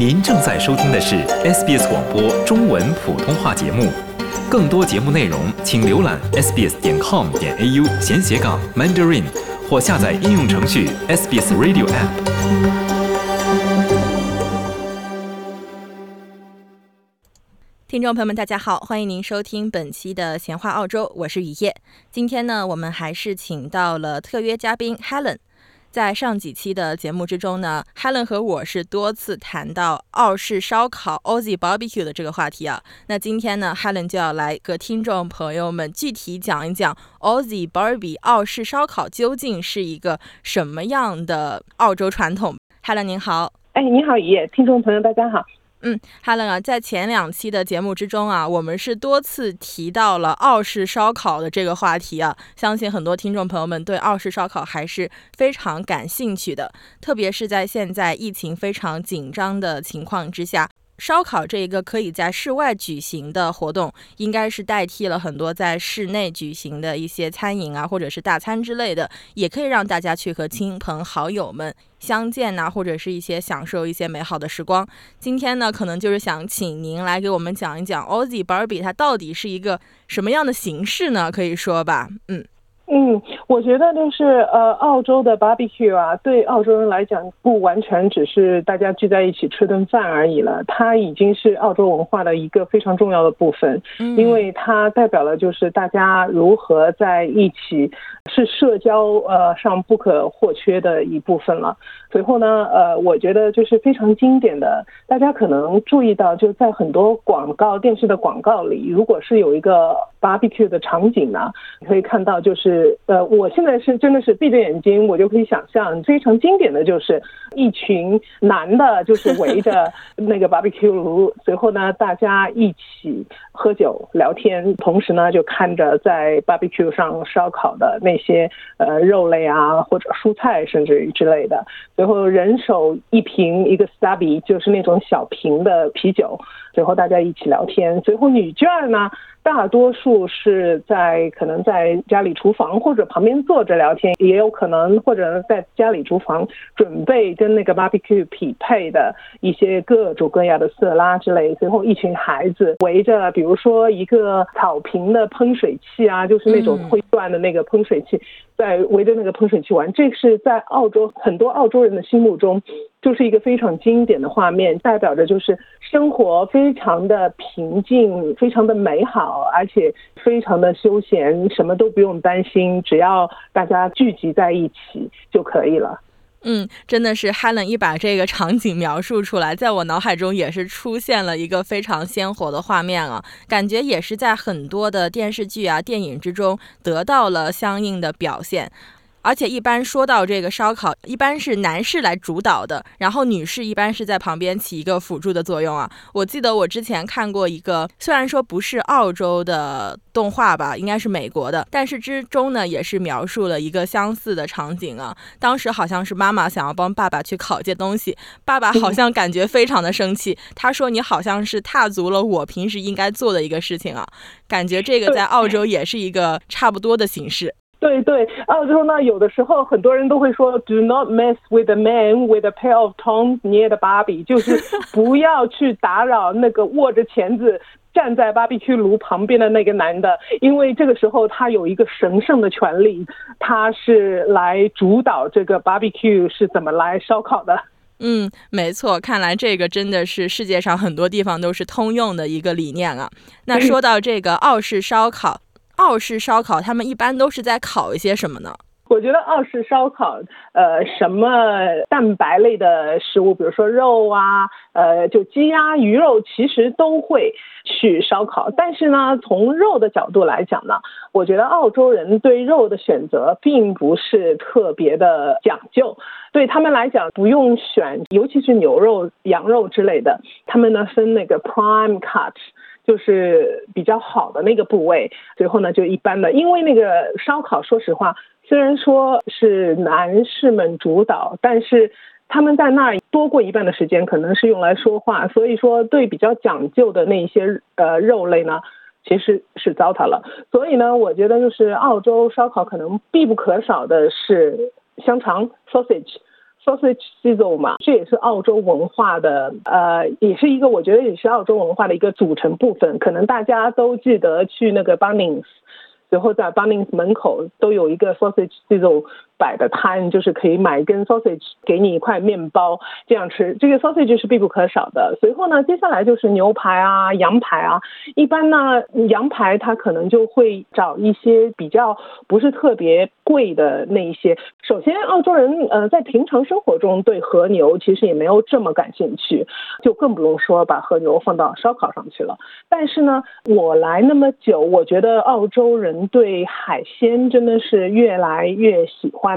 您正在收听的是 SBS 广播中文普通话节目。更多节目内容，请浏览 sbs.com 点 au 闲斜杠 mandarin，或下载应用程序 SBS Radio App。听众朋友们，大家好，欢迎您收听本期的闲话澳洲，我是雨夜。今天呢，我们还是请到了特约嘉宾 Helen。在上几期的节目之中呢，Helen 和我是多次谈到澳式烧烤 ozi barbecue 的这个话题啊。那今天呢，Helen 就要来和听众朋友们具体讲一讲 ozi barbecue 澳式烧烤究竟是一个什么样的澳洲传统。Helen 您好，哎，你好爷，听众朋友大家好。嗯，Helen 啊，在前两期的节目之中啊，我们是多次提到了澳式烧烤的这个话题啊，相信很多听众朋友们对澳式烧烤还是非常感兴趣的，特别是在现在疫情非常紧张的情况之下。烧烤这一个可以在室外举行的活动，应该是代替了很多在室内举行的一些餐饮啊，或者是大餐之类的，也可以让大家去和亲朋好友们相见呐，或者是一些享受一些美好的时光。今天呢，可能就是想请您来给我们讲一讲 Aussie Barbie 它到底是一个什么样的形式呢？可以说吧，嗯。嗯，我觉得就是呃，澳洲的 barbecue 啊，对澳洲人来讲，不完全只是大家聚在一起吃顿饭而已了，它已经是澳洲文化的一个非常重要的部分，因为它代表了就是大家如何在一起，是社交呃上不可或缺的一部分了。随后呢，呃，我觉得就是非常经典的，大家可能注意到，就在很多广告电视的广告里，如果是有一个 barbecue 的场景呢，你可以看到就是。呃，我现在是真的是闭着眼睛，我就可以想象非常经典的就是一群男的，就是围着 那个 barbecue 炉，随后呢，大家一起喝酒聊天，同时呢，就看着在 barbecue 上烧烤的那些呃肉类啊，或者蔬菜，甚至于之类的，随后人手一瓶一个 stubby，就是那种小瓶的啤酒，随后大家一起聊天，随后女眷呢。大多数是在可能在家里厨房或者旁边坐着聊天，也有可能或者在家里厨房准备跟那个 barbecue 匹配的一些各种各样的色拉之类。随后一群孩子围着，比如说一个草坪的喷水器啊，就是那种会转的那个喷水器，在围着那个喷水器玩。这是在澳洲很多澳洲人的心目中。就是一个非常经典的画面，代表着就是生活非常的平静，非常的美好，而且非常的休闲，什么都不用担心，只要大家聚集在一起就可以了。嗯，真的是 Helen 一把这个场景描述出来，在我脑海中也是出现了一个非常鲜活的画面啊，感觉也是在很多的电视剧啊、电影之中得到了相应的表现。而且一般说到这个烧烤，一般是男士来主导的，然后女士一般是在旁边起一个辅助的作用啊。我记得我之前看过一个，虽然说不是澳洲的动画吧，应该是美国的，但是之中呢也是描述了一个相似的场景啊。当时好像是妈妈想要帮爸爸去 烤一件东西，爸爸好像感觉非常的生气，他说你好像是踏足了我平时应该做的一个事情啊。感觉这个在澳洲也是一个差不多的形式。对对，澳洲呢，有的时候很多人都会说，Do not mess with a man with a pair of tongs near the barbie，就是 不要去打扰那个握着钳子站在 barbecue 炉旁边的那个男的，因为这个时候他有一个神圣的权利，他是来主导这个 barbecue 是怎么来烧烤的。嗯，没错，看来这个真的是世界上很多地方都是通用的一个理念啊。那说到这个澳式烧烤。澳式烧烤，他们一般都是在烤一些什么呢？我觉得澳式烧烤，呃，什么蛋白类的食物，比如说肉啊，呃，就鸡鸭鱼肉，其实都会去烧烤。但是呢，从肉的角度来讲呢，我觉得澳洲人对肉的选择并不是特别的讲究。对他们来讲，不用选，尤其是牛肉、羊肉之类的，他们呢分那个 prime cut。就是比较好的那个部位，最后呢就一般的，因为那个烧烤，说实话，虽然说是男士们主导，但是他们在那儿多过一半的时间可能是用来说话，所以说对比较讲究的那一些呃肉类呢，其实是糟蹋了。所以呢，我觉得就是澳洲烧烤可能必不可少的是香肠 sausage。Sausage sizzle 嘛，这也是澳洲文化的，呃，也是一个我觉得也是澳洲文化的一个组成部分。可能大家都记得去那个 Bunnings，然后在 Bunnings 门口都有一个 sausage sizzle。摆的摊就是可以买一根 sausage，给你一块面包这样吃，这个 sausage 是必不可少的。随后呢，接下来就是牛排啊、羊排啊。一般呢，羊排它可能就会找一些比较不是特别贵的那一些。首先，澳洲人呃在平常生活中对和牛其实也没有这么感兴趣，就更不用说把和牛放到烧烤上去了。但是呢，我来那么久，我觉得澳洲人对海鲜真的是越来越喜欢。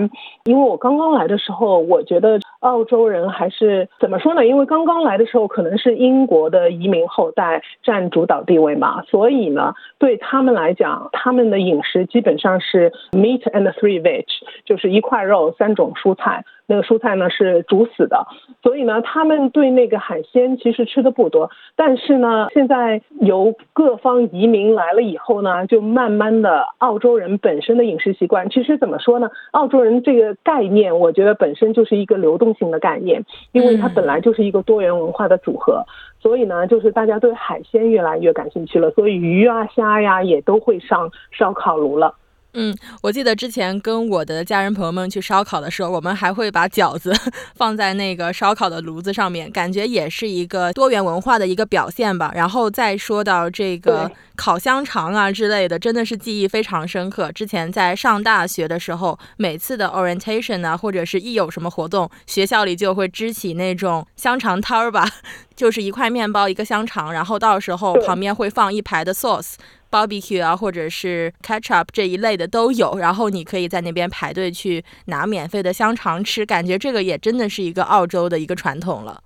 因为我刚刚来的时候，我觉得澳洲人还是怎么说呢？因为刚刚来的时候，可能是英国的移民后代占主导地位嘛，所以呢，对他们来讲，他们的饮食基本上是 meat and three veg，就是一块肉，三种蔬菜。那个蔬菜呢是煮死的，所以呢，他们对那个海鲜其实吃的不多。但是呢，现在由各方移民来了以后呢，就慢慢的，澳洲人本身的饮食习惯，其实怎么说呢？澳洲人这个概念，我觉得本身就是一个流动性的概念，因为它本来就是一个多元文化的组合。所以呢，就是大家对海鲜越来越感兴趣了，所以鱼啊、虾呀也都会上烧烤炉了。嗯，我记得之前跟我的家人朋友们去烧烤的时候，我们还会把饺子 放在那个烧烤的炉子上面，感觉也是一个多元文化的一个表现吧。然后再说到这个烤香肠啊之类的，真的是记忆非常深刻。之前在上大学的时候，每次的 orientation 啊，或者是一有什么活动，学校里就会支起那种香肠摊儿吧，就是一块面包一个香肠，然后到时候旁边会放一排的 sauce。Barbecue 啊，或者是 ketchup 这一类的都有，然后你可以在那边排队去拿免费的香肠吃，感觉这个也真的是一个澳洲的一个传统了。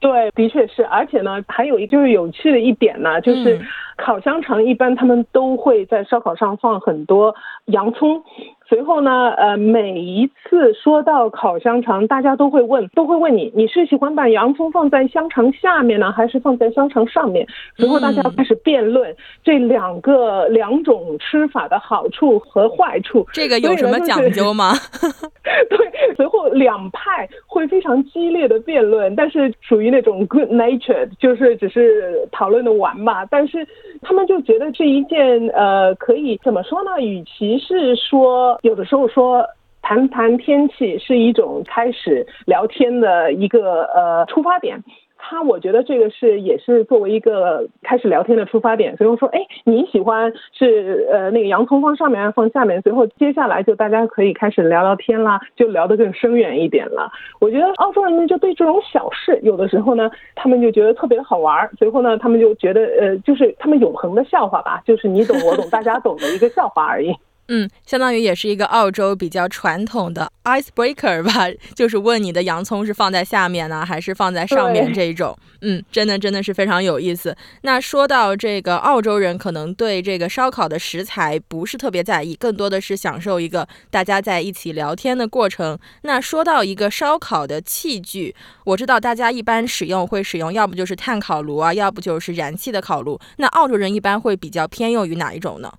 对，的确是，而且呢，还有一就是有趣的一点呢，就是烤香肠一般他们都会在烧烤上放很多洋葱。随后呢，呃，每一次说到烤香肠，大家都会问，都会问你，你是喜欢把洋葱放在香肠下面呢，还是放在香肠上面？随后大家开始辩论这两个两种吃法的好处和坏处。这个有什么讲究吗？对，两派会非常激烈的辩论，但是属于那种 good natured，就是只是讨论的玩嘛。但是他们就觉得这一件，呃，可以怎么说呢？与其是说。有的时候说谈谈天气是一种开始聊天的一个呃出发点，他我觉得这个是也是作为一个开始聊天的出发点。所以我说，哎，你喜欢是呃那个洋葱放上面还是放下面？随后接下来就大家可以开始聊聊天啦，就聊得更深远一点了。我觉得澳洲人呢就对这种小事，有的时候呢他们就觉得特别的好玩，随后呢他们就觉得呃就是他们永恒的笑话吧，就是你懂我懂大家懂的一个笑话而已。嗯，相当于也是一个澳洲比较传统的 icebreaker 吧，就是问你的洋葱是放在下面呢，还是放在上面这一种。嗯，真的真的是非常有意思。那说到这个澳洲人，可能对这个烧烤的食材不是特别在意，更多的是享受一个大家在一起聊天的过程。那说到一个烧烤的器具，我知道大家一般使用会使用，要不就是炭烤炉啊，要不就是燃气的烤炉。那澳洲人一般会比较偏用于哪一种呢？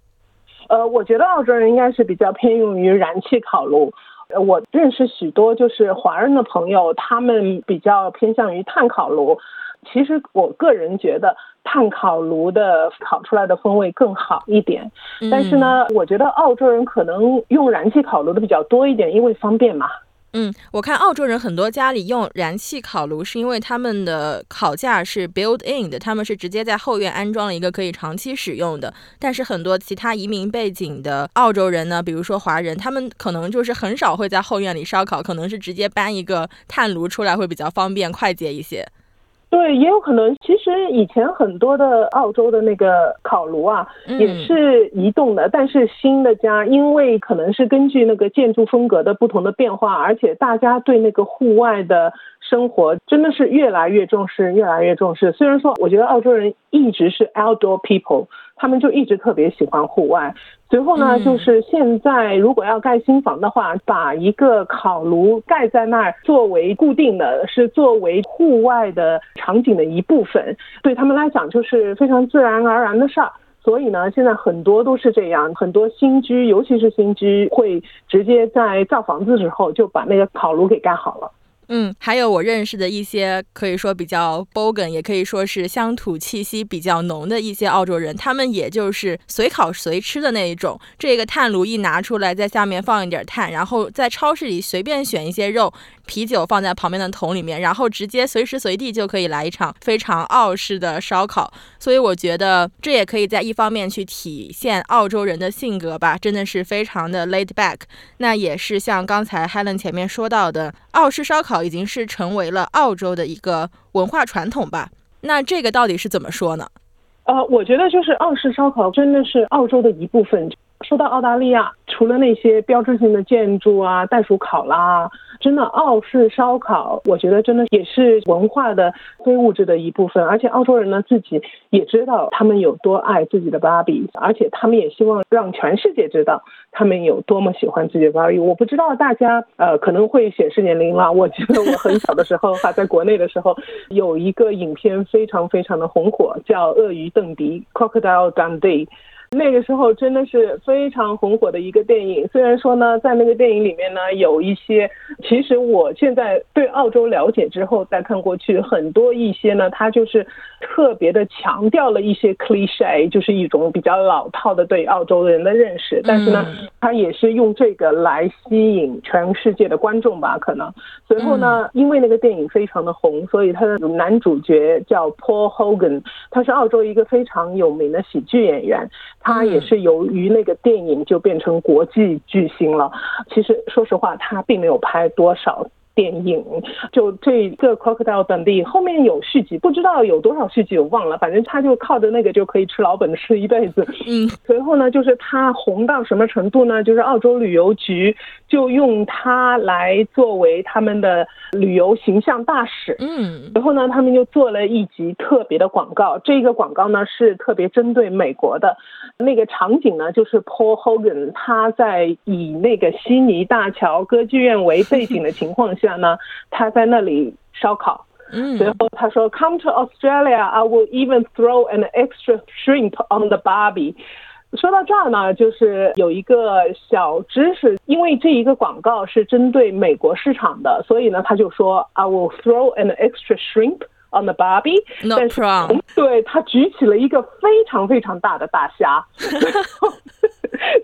呃，我觉得澳洲人应该是比较偏用于燃气烤炉。呃，我认识许多就是华人的朋友，他们比较偏向于炭烤炉。其实我个人觉得炭烤炉的烤出来的风味更好一点。但是呢，我觉得澳洲人可能用燃气烤炉的比较多一点，因为方便嘛。嗯，我看澳洲人很多家里用燃气烤炉，是因为他们的烤架是 built in 的，他们是直接在后院安装了一个可以长期使用的。但是很多其他移民背景的澳洲人呢，比如说华人，他们可能就是很少会在后院里烧烤，可能是直接搬一个炭炉出来会比较方便快捷一些。对，也有可能。其实以前很多的澳洲的那个烤炉啊，也是移动的。但是新的家，因为可能是根据那个建筑风格的不同的变化，而且大家对那个户外的生活真的是越来越重视，越来越重视。虽然说，我觉得澳洲人一直是 outdoor people。他们就一直特别喜欢户外。随后呢，就是现在如果要盖新房的话，把一个烤炉盖在那儿，作为固定的，是作为户外的场景的一部分，对他们来讲就是非常自然而然的事儿。所以呢，现在很多都是这样，很多新居，尤其是新居，会直接在造房子时候就把那个烤炉给盖好了。嗯，还有我认识的一些可以说比较 bogan，也可以说是乡土气息比较浓的一些澳洲人，他们也就是随烤随吃的那一种。这个炭炉一拿出来，在下面放一点炭，然后在超市里随便选一些肉、啤酒放在旁边的桶里面，然后直接随时随地就可以来一场非常澳式的烧烤。所以我觉得这也可以在一方面去体现澳洲人的性格吧，真的是非常的 laid back。那也是像刚才 Helen 前面说到的，澳式烧烤已经是成为了澳洲的一个文化传统吧。那这个到底是怎么说呢？呃，我觉得就是澳式烧烤真的是澳洲的一部分。说到澳大利亚，除了那些标志性的建筑啊，袋鼠烤拉。真的，澳式烧烤，我觉得真的也是文化的非物质的一部分。而且澳洲人呢自己也知道他们有多爱自己的芭比，而且他们也希望让全世界知道他们有多么喜欢自己的芭比。我不知道大家呃可能会显示年龄了。我记得我很小的时候哈，在国内的时候有一个影片非常非常的红火，叫《鳄鱼邓迪》（Crocodile Dundee）。那个时候真的是非常红火的一个电影。虽然说呢，在那个电影里面呢，有一些，其实我现在对澳洲了解之后再看过去，很多一些呢，它就是特别的强调了一些 cliche，就是一种比较老套的对澳洲人的认识。但是呢，它也是用这个来吸引全世界的观众吧？可能随后呢，因为那个电影非常的红，所以他的男主角叫 Paul Hogan，他是澳洲一个非常有名的喜剧演员。他也是由于那个电影就变成国际巨星了。其实说实话，他并没有拍多少。电影就这个 Crocodile 本地后面有续集，不知道有多少续集我忘了，反正他就靠着那个就可以吃老本吃一辈子。嗯，随后呢，就是他红到什么程度呢？就是澳洲旅游局就用他来作为他们的旅游形象大使。嗯，然后呢，他们就做了一集特别的广告，这个广告呢是特别针对美国的，那个场景呢就是 Paul Hogan 他在以那个悉尼大桥歌剧院为背景的情况下。呢，他在那里烧烤，嗯，随后他说，Come to Australia, I will even throw an extra shrimp on the barbie。说到这儿呢，就是有一个小知识，因为这一个广告是针对美国市场的，所以呢，他就说，I will throw an extra shrimp。On the Barbie，但是对他举起了一个非常非常大的大虾，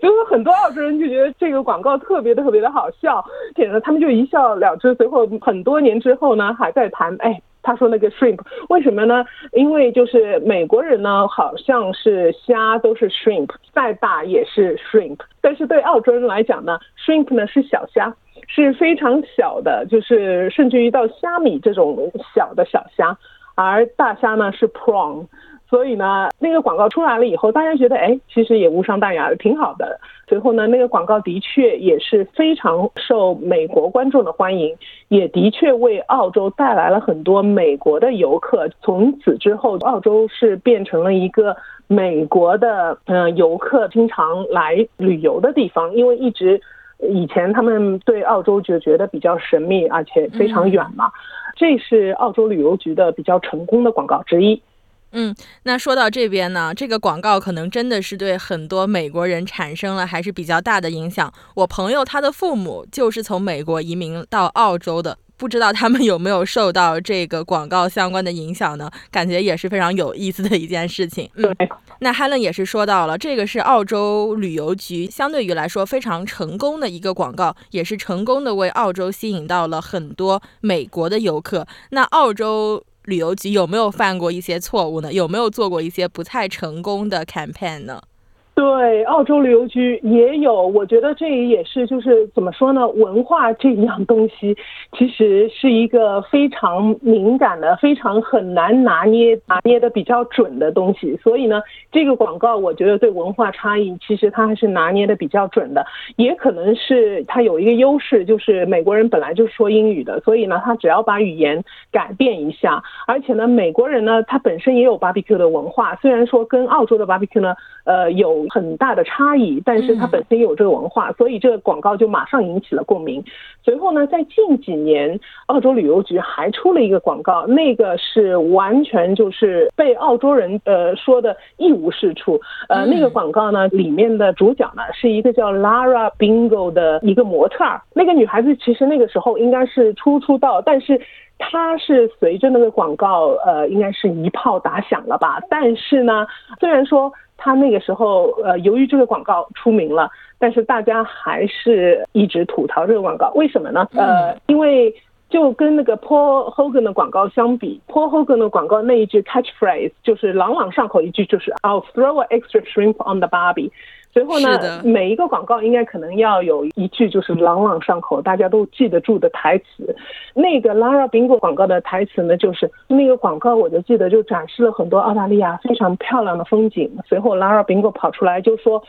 就是很多澳洲人就觉得这个广告特别特别的好笑，点了他们就一笑了之。随后很多年之后呢，还在谈，哎，他说那个 shrimp 为什么呢？因为就是美国人呢，好像是虾都是 shrimp，再大也是 shrimp，但是对澳洲人来讲呢，shrimp 呢是小虾。是非常小的，就是甚至于到虾米这种小的小虾，而大虾呢是 prawn，所以呢那个广告出来了以后，大家觉得哎，其实也无伤大雅，挺好的。随后呢，那个广告的确也是非常受美国观众的欢迎，也的确为澳洲带来了很多美国的游客。从此之后，澳洲是变成了一个美国的嗯游客经常来旅游的地方，因为一直。以前他们对澳洲就觉得比较神秘，而且非常远嘛。这是澳洲旅游局的比较成功的广告之一。嗯，那说到这边呢，这个广告可能真的是对很多美国人产生了还是比较大的影响。我朋友他的父母就是从美国移民到澳洲的。不知道他们有没有受到这个广告相关的影响呢？感觉也是非常有意思的一件事情。嗯，那 Helen 也是说到了，这个是澳洲旅游局相对于来说非常成功的一个广告，也是成功的为澳洲吸引到了很多美国的游客。那澳洲旅游局有没有犯过一些错误呢？有没有做过一些不太成功的 campaign 呢？对，澳洲旅游局也有，我觉得这也是就是怎么说呢？文化这一样东西，其实是一个非常敏感的、非常很难拿捏、拿捏的比较准的东西。所以呢，这个广告我觉得对文化差异，其实它还是拿捏的比较准的。也可能是它有一个优势，就是美国人本来就说英语的，所以呢，他只要把语言改变一下，而且呢，美国人呢，他本身也有 barbecue 的文化，虽然说跟澳洲的 barbecue 呢，呃，有。有很大的差异，但是它本身有这个文化，所以这个广告就马上引起了共鸣。随后呢，在近几年，澳洲旅游局还出了一个广告，那个是完全就是被澳洲人呃说的一无是处。呃，那个广告呢，里面的主角呢是一个叫 Lara Bingo 的一个模特儿，那个女孩子其实那个时候应该是初出道，但是。它是随着那个广告，呃，应该是一炮打响了吧？但是呢，虽然说他那个时候，呃，由于这个广告出名了，但是大家还是一直吐槽这个广告。为什么呢？呃，因为就跟那个 Paul Hogan 的广告相比，Paul Hogan 的广告那一句 catchphrase 就是朗朗上口一句，就是 I'll throw an extra shrimp on the Barbie。随后呢，每一个广告应该可能要有一句就是朗朗上口，大家都记得住的台词。那个 Lara Bingo 广告的台词呢，就是那个广告我就记得就展示了很多澳大利亚非常漂亮的风景。随后 Lara Bingo 跑出来就说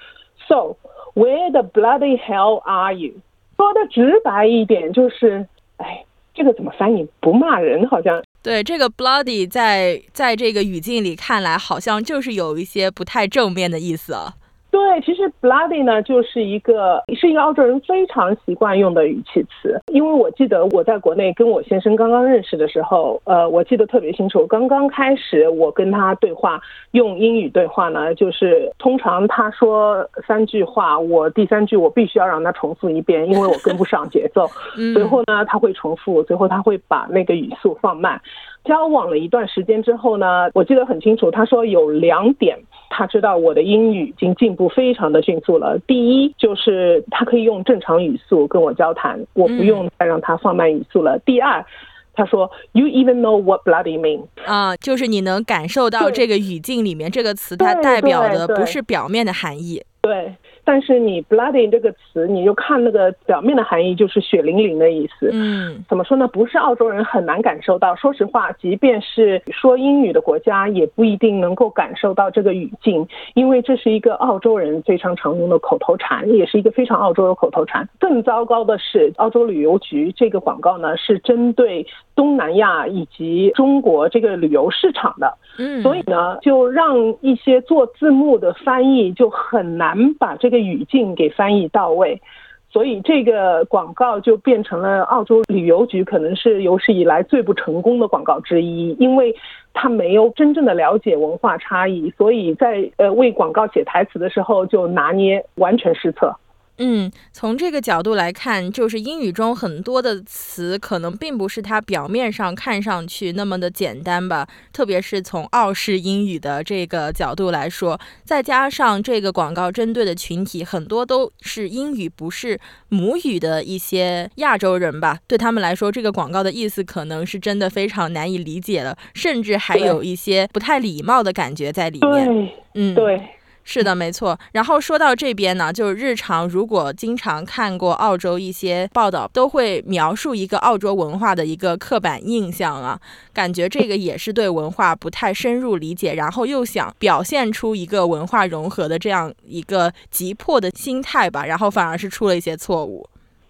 ：“So where the bloody hell are you？” 说的直白一点就是，哎，这个怎么翻译？不骂人好像。对这个 bloody 在在这个语境里看来，好像就是有一些不太正面的意思啊。对，其实 bloody 呢，就是一个是一个澳洲人非常习惯用的语气词。因为我记得我在国内跟我先生刚刚认识的时候，呃，我记得特别清楚。刚刚开始我跟他对话，用英语对话呢，就是通常他说三句话，我第三句我必须要让他重复一遍，因为我跟不上节奏。随后呢，他会重复，随后他会把那个语速放慢。交往了一段时间之后呢，我记得很清楚，他说有两点，他知道我的英语已经进步非常的迅速了。第一就是他可以用正常语速跟我交谈，我不用再让他放慢语速了。第二，他说 You even know what bloody mean？啊，就是你能感受到这个语境里面这个词它代表的不是表面的含义。对。但是你 bloody 这个词，你就看那个表面的含义，就是血淋淋的意思。嗯，怎么说呢？不是澳洲人很难感受到。说实话，即便是说英语的国家，也不一定能够感受到这个语境，因为这是一个澳洲人非常常用的口头禅，也是一个非常澳洲的口头禅。更糟糕的是，澳洲旅游局这个广告呢，是针对东南亚以及中国这个旅游市场的。嗯，所以呢，就让一些做字幕的翻译就很难把这个语境给翻译到位，所以这个广告就变成了澳洲旅游局可能是有史以来最不成功的广告之一，因为他没有真正的了解文化差异，所以在呃为广告写台词的时候就拿捏完全失策。嗯，从这个角度来看，就是英语中很多的词可能并不是它表面上看上去那么的简单吧。特别是从澳式英语的这个角度来说，再加上这个广告针对的群体很多都是英语不是母语的一些亚洲人吧，对他们来说，这个广告的意思可能是真的非常难以理解了，甚至还有一些不太礼貌的感觉在里面。嗯，对。是的，没错。然后说到这边呢，就是日常如果经常看过澳洲一些报道，都会描述一个澳洲文化的一个刻板印象啊，感觉这个也是对文化不太深入理解，然后又想表现出一个文化融合的这样一个急迫的心态吧，然后反而是出了一些错误。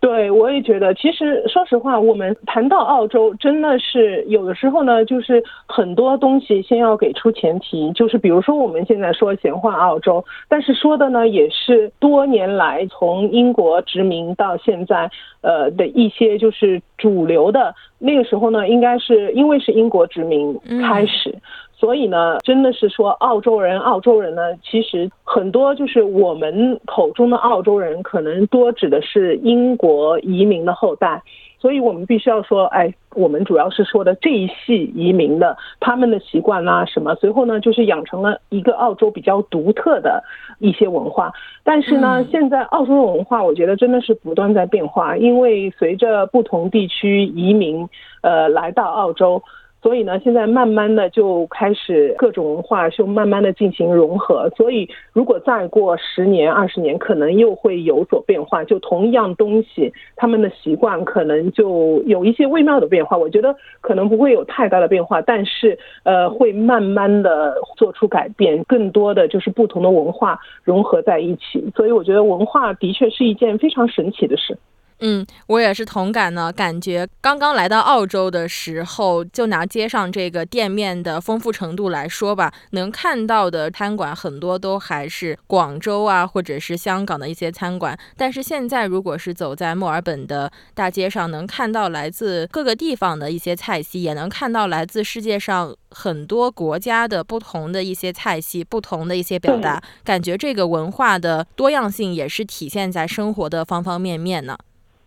对，我也觉得，其实说实话，我们谈到澳洲，真的是有的时候呢，就是很多东西先要给出前提，就是比如说我们现在说闲话澳洲，但是说的呢也是多年来从英国殖民到现在，呃的一些就是主流的。那个时候呢，应该是因为是英国殖民开始。所以呢，真的是说澳洲人，澳洲人呢，其实很多就是我们口中的澳洲人，可能多指的是英国移民的后代。所以我们必须要说，哎，我们主要是说的这一系移民的他们的习惯啦什么，随后呢，就是养成了一个澳洲比较独特的一些文化。但是呢，现在澳洲的文化，我觉得真的是不断在变化，因为随着不同地区移民呃来到澳洲。所以呢，现在慢慢的就开始各种文化就慢慢的进行融合。所以如果再过十年、二十年，可能又会有所变化。就同一样东西，他们的习惯可能就有一些微妙的变化。我觉得可能不会有太大的变化，但是呃，会慢慢的做出改变。更多的就是不同的文化融合在一起。所以我觉得文化的确是一件非常神奇的事。嗯，我也是同感呢。感觉刚刚来到澳洲的时候，就拿街上这个店面的丰富程度来说吧，能看到的餐馆很多都还是广州啊，或者是香港的一些餐馆。但是现在，如果是走在墨尔本的大街上，能看到来自各个地方的一些菜系，也能看到来自世界上很多国家的不同的一些菜系、不同的一些表达。感觉这个文化的多样性也是体现在生活的方方面面呢。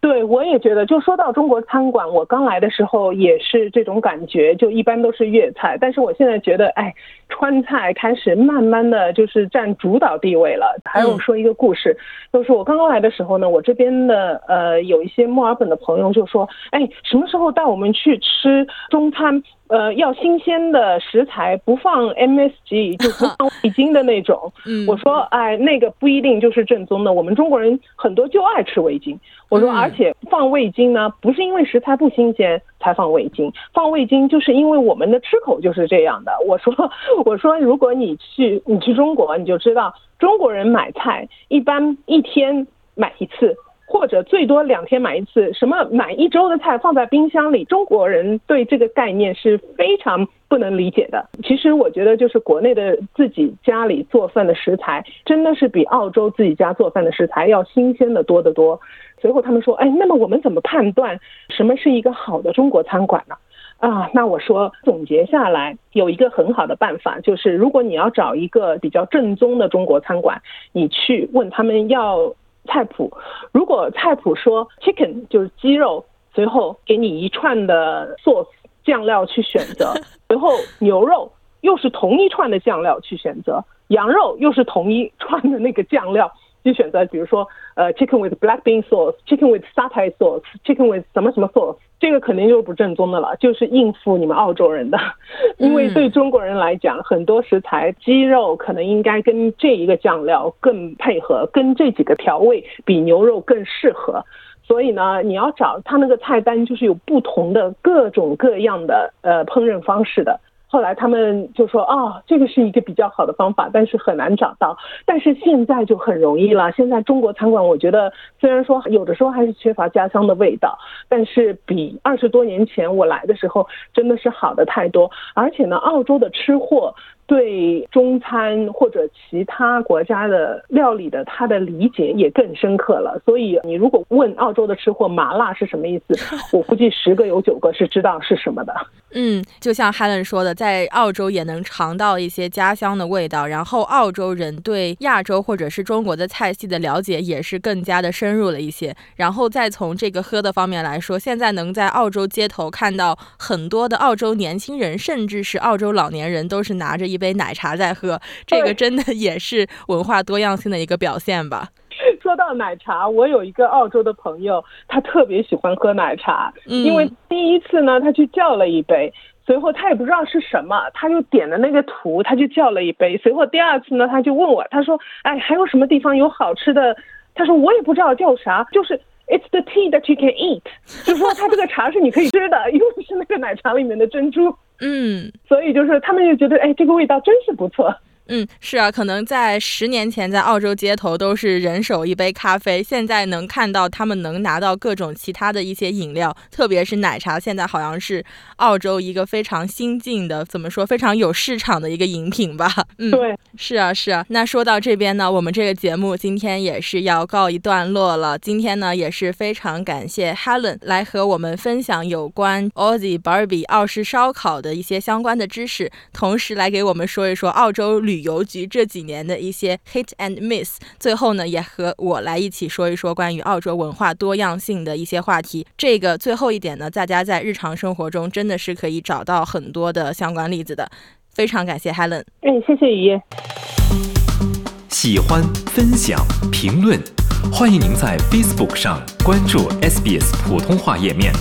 对，我也觉得，就说到中国餐馆，我刚来的时候也是这种感觉，就一般都是粤菜。但是我现在觉得，哎，川菜开始慢慢的就是占主导地位了。还有说一个故事，就是我刚刚来的时候呢，我这边的呃有一些墨尔本的朋友就说，哎，什么时候带我们去吃中餐？呃，要新鲜的食材，不放 MSG，就不放味精的那种。嗯，我说，哎，那个不一定就是正宗的。我们中国人很多就爱吃味精。我说，而且放味精呢，不是因为食材不新鲜才放味精，放味精就是因为我们的吃口就是这样的。我说，我说，如果你去你去中国，你就知道中国人买菜一般一天买一次。或者最多两天买一次，什么买一周的菜放在冰箱里？中国人对这个概念是非常不能理解的。其实我觉得，就是国内的自己家里做饭的食材，真的是比澳洲自己家做饭的食材要新鲜的多得多。随后他们说：“哎，那么我们怎么判断什么是一个好的中国餐馆呢？”啊，那我说总结下来有一个很好的办法，就是如果你要找一个比较正宗的中国餐馆，你去问他们要。菜谱，如果菜谱说 chicken 就是鸡肉，随后给你一串的 sauce 酱料去选择，随后牛肉又是同一串的酱料去选择，羊肉又是同一串的那个酱料去选择，比如说呃 chicken with black bean sauce，chicken with satay sauce，chicken with 什么什么 sauce。这个肯定就是不正宗的了，就是应付你们澳洲人的。因为对中国人来讲，很多食材鸡肉可能应该跟这一个酱料更配合，跟这几个调味比牛肉更适合。所以呢，你要找他那个菜单，就是有不同的各种各样的呃烹饪方式的。后来他们就说哦，这个是一个比较好的方法，但是很难找到。但是现在就很容易了。现在中国餐馆，我觉得虽然说有的时候还是缺乏家乡的味道，但是比二十多年前我来的时候真的是好的太多。而且呢，澳洲的吃货。对中餐或者其他国家的料理的他的理解也更深刻了，所以你如果问澳洲的吃货麻辣是什么意思，我估计十个有九个是知道是什么的。嗯，就像 Helen 说的，在澳洲也能尝到一些家乡的味道，然后澳洲人对亚洲或者是中国的菜系的了解也是更加的深入了一些。然后再从这个喝的方面来说，现在能在澳洲街头看到很多的澳洲年轻人，甚至是澳洲老年人，都是拿着一。杯奶茶在喝，这个真的也是文化多样性的一个表现吧。说到奶茶，我有一个澳洲的朋友，他特别喜欢喝奶茶，因为第一次呢，他去叫了一杯，随后他也不知道是什么，他就点的那个图，他就叫了一杯，随后第二次呢，他就问我，他说：“哎，还有什么地方有好吃的？”他说：“我也不知道叫啥，就是 It's the tea that you can eat，就说他这个茶是你可以吃的，因为是那个奶茶里面的珍珠。”嗯，所以就是他们就觉得，哎，这个味道真是不错。嗯，是啊，可能在十年前，在澳洲街头都是人手一杯咖啡，现在能看到他们能拿到各种其他的一些饮料，特别是奶茶，现在好像是澳洲一个非常新进的，怎么说，非常有市场的一个饮品吧。嗯，对，是啊，是啊。那说到这边呢，我们这个节目今天也是要告一段落了。今天呢，也是非常感谢 Helen 来和我们分享有关 Aussie Barbie 澳式烧烤的一些相关的知识，同时来给我们说一说澳洲旅。邮局这几年的一些 hit and miss，最后呢也和我来一起说一说关于澳洲文化多样性的一些话题。这个最后一点呢，大家在日常生活中真的是可以找到很多的相关例子的。非常感谢 Helen，哎，谢谢雨夜。喜欢、分享、评论，欢迎您在 Facebook 上关注 SBS 普通话页面。